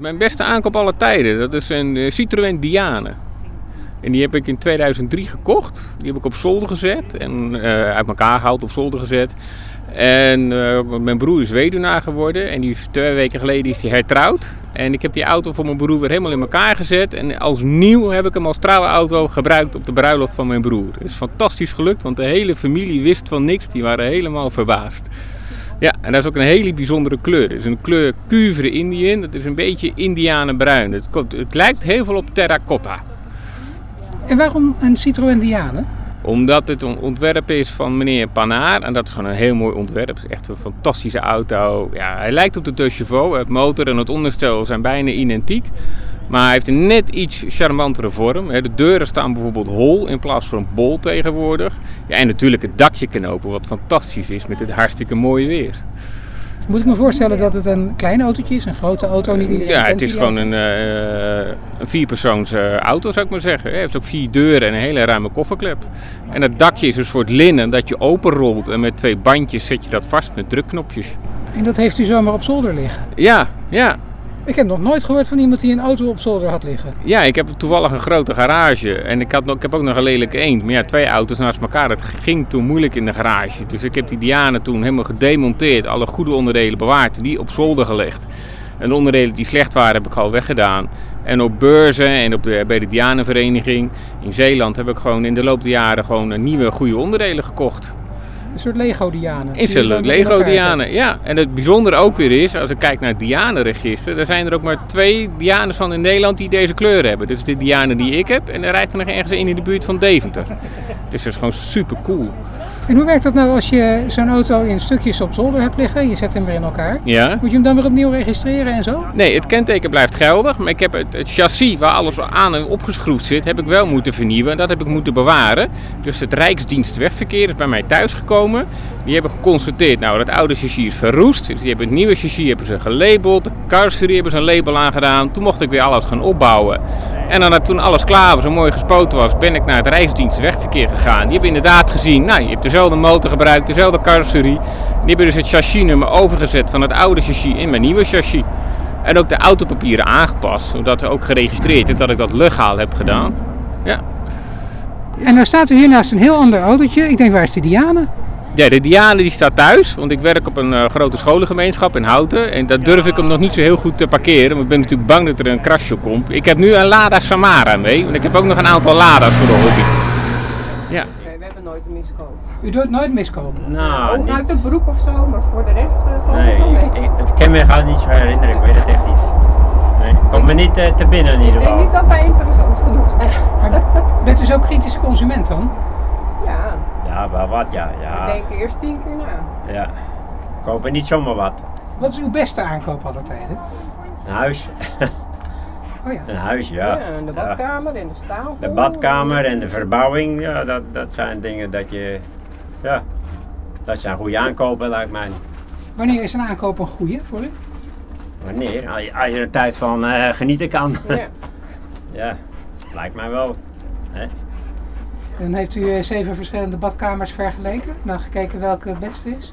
Mijn beste aankoop alle tijden, dat is een eh, Citroën Diane. En die heb ik in 2003 gekocht. Die heb ik op zolder gezet en uh, uit elkaar gehaald op zolder gezet. En uh, mijn broer is weduwnaar geworden en die is twee weken geleden is hij hertrouwd. En ik heb die auto voor mijn broer weer helemaal in elkaar gezet. En als nieuw heb ik hem als trouwenauto gebruikt op de bruiloft van mijn broer. Het is fantastisch gelukt, want de hele familie wist van niks. Die waren helemaal verbaasd. Ja, en dat is ook een hele bijzondere kleur. Het is een kleur Cuivre Indian. Dat is een beetje indianenbruin. Het, het lijkt heel veel op terracotta. En waarom een Citroën Diane? Omdat het een ontwerp is van meneer Panaar. En dat is gewoon een heel mooi ontwerp. Het is echt een fantastische auto. Ja, hij lijkt op de De Chevaux. Het motor en het onderstel zijn bijna identiek. Maar hij heeft een net iets charmantere vorm. De deuren staan bijvoorbeeld hol in plaats van bol tegenwoordig. Ja, en natuurlijk het dakje knopen, wat fantastisch is met dit hartstikke mooie weer. Moet ik me voorstellen dat het een klein autootje is, een grote auto? Niet ja, het is gewoon een, uh, een vierpersoons uh, auto, zou ik maar zeggen. Hij heeft ook vier deuren en een hele ruime kofferklep. En het dakje is voor het linnen dat je openrolt en met twee bandjes zet je dat vast met drukknopjes. En dat heeft u zomaar op zolder liggen? Ja, ja. Ik heb nog nooit gehoord van iemand die een auto op zolder had liggen. Ja, ik heb toevallig een grote garage. En ik, had nog, ik heb ook nog een lelijke eend. Maar ja, twee auto's naast elkaar, dat ging toen moeilijk in de garage. Dus ik heb die Diane toen helemaal gedemonteerd. Alle goede onderdelen bewaard. Die op zolder gelegd. En de onderdelen die slecht waren, heb ik al weggedaan. En op beurzen en op de, bij de Dianenvereniging in Zeeland heb ik gewoon in de loop der jaren gewoon nieuwe goede onderdelen gekocht. Een soort Lego-Dianen. Is een Lego-Dianen, ja. En het bijzondere ook weer is, als ik kijk naar het Dianenregister, er zijn er ook maar twee Dianes van in Nederland die deze kleur hebben. Dus de Diane die ik heb en er rijdt er nog ergens in in de buurt van Deventer. Dus dat is gewoon super cool. En hoe werkt dat nou als je zo'n auto in stukjes op zolder hebt liggen? Je zet hem weer in elkaar. Ja. Moet je hem dan weer opnieuw registreren en zo? Nee, het kenteken blijft geldig. Maar ik heb het, het chassis waar alles aan en opgeschroefd zit, heb ik wel moeten vernieuwen. En dat heb ik moeten bewaren. Dus het Rijksdienst Wegverkeer is bij mij thuisgekomen. Die hebben geconstateerd, nou dat oude chassis is verroest. Dus die hebben het nieuwe chassis hebben ze gelabeld. De carrosserie hebben ze een label aangedaan. Toen mocht ik weer alles gaan opbouwen. En dan toen alles klaar was en mooi gespoten was, ben ik naar het Rijksdienst Wegverkeer gegaan. Die hebben inderdaad gezien, nou je hebt dezelfde motor gebruikt, dezelfde carrosserie. Die hebben dus het chassisnummer overgezet van het oude chassis in mijn nieuwe chassis. En ook de autopapieren aangepast, zodat er ook geregistreerd is dat ik dat legaal heb gedaan. Ja. En dan staat u hier naast een heel ander autootje. Ik denk, waar is de Diane? Ja, de Diane die staat thuis, want ik werk op een uh, grote scholengemeenschap in Houten. En daar durf ik hem nog niet zo heel goed te parkeren, want ik ben natuurlijk bang dat er een krasje komt. Ik heb nu een Lada Samara mee, want ik heb ook nog een aantal Lada's voor de hobby. Ja. Nee, we hebben nooit een miskoop. U doet nooit miskopen? Nou, Ook uit de broek of zo, maar voor de rest uh, valt nee, het wel mee. Ik, het kan me gewoon niet zo herinneren, ik weet het echt niet. Nee, komt me niet uh, te binnen in ieder geval. Ik denk niet dat wij interessant genoeg zijn. Maar bent u zo kritische consument dan? Ja. Wel wat, ja. ja. We denken eerst tien keer na. Ja. Kopen niet zomaar wat. Wat is uw beste aankoop aller tijden? Een huis. Oh ja. Een huis, ja. Ja, en de badkamer en de tafel. De badkamer en de verbouwing, ja, dat, dat zijn dingen dat je, ja, dat zijn goede aankopen lijkt mij. Wanneer is een aankoop een goede voor u? Wanneer? Als je, als je er tijd van uh, genieten kan. Ja. ja, lijkt mij wel. Hè? En heeft u zeven verschillende badkamers vergeleken? Nou, gekeken welke het beste is?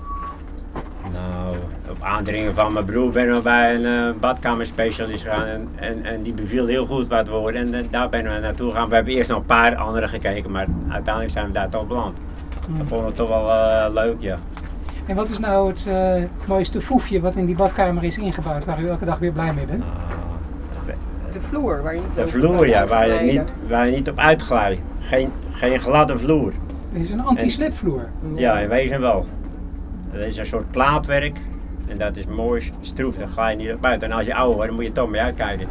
Nou, op aandringen van mijn broer ben ik bij een uh, badkamerspecialist gegaan en, en, en die beviel heel goed wat we hoorden en uh, daar ben we naartoe gegaan. We hebben eerst nog een paar andere gekeken, maar uiteindelijk zijn we daar toch beland. Hmm. Dat vonden we toch wel uh, leuk, ja. En wat is nou het mooiste foefje wat in die badkamer is ingebouwd, waar u elke dag weer blij mee bent? de vloer, waar je niet De vloer, ja, waar je, niet, waar je niet op uitglijdt. Geen, geen gladde vloer. Het is een anti-slipvloer. Ja, in wezen wel. Dat is een soort plaatwerk. En dat is mooi stroef, dan ga je niet op buiten. En als je ouder wordt, dan moet je toch mee uitkijken.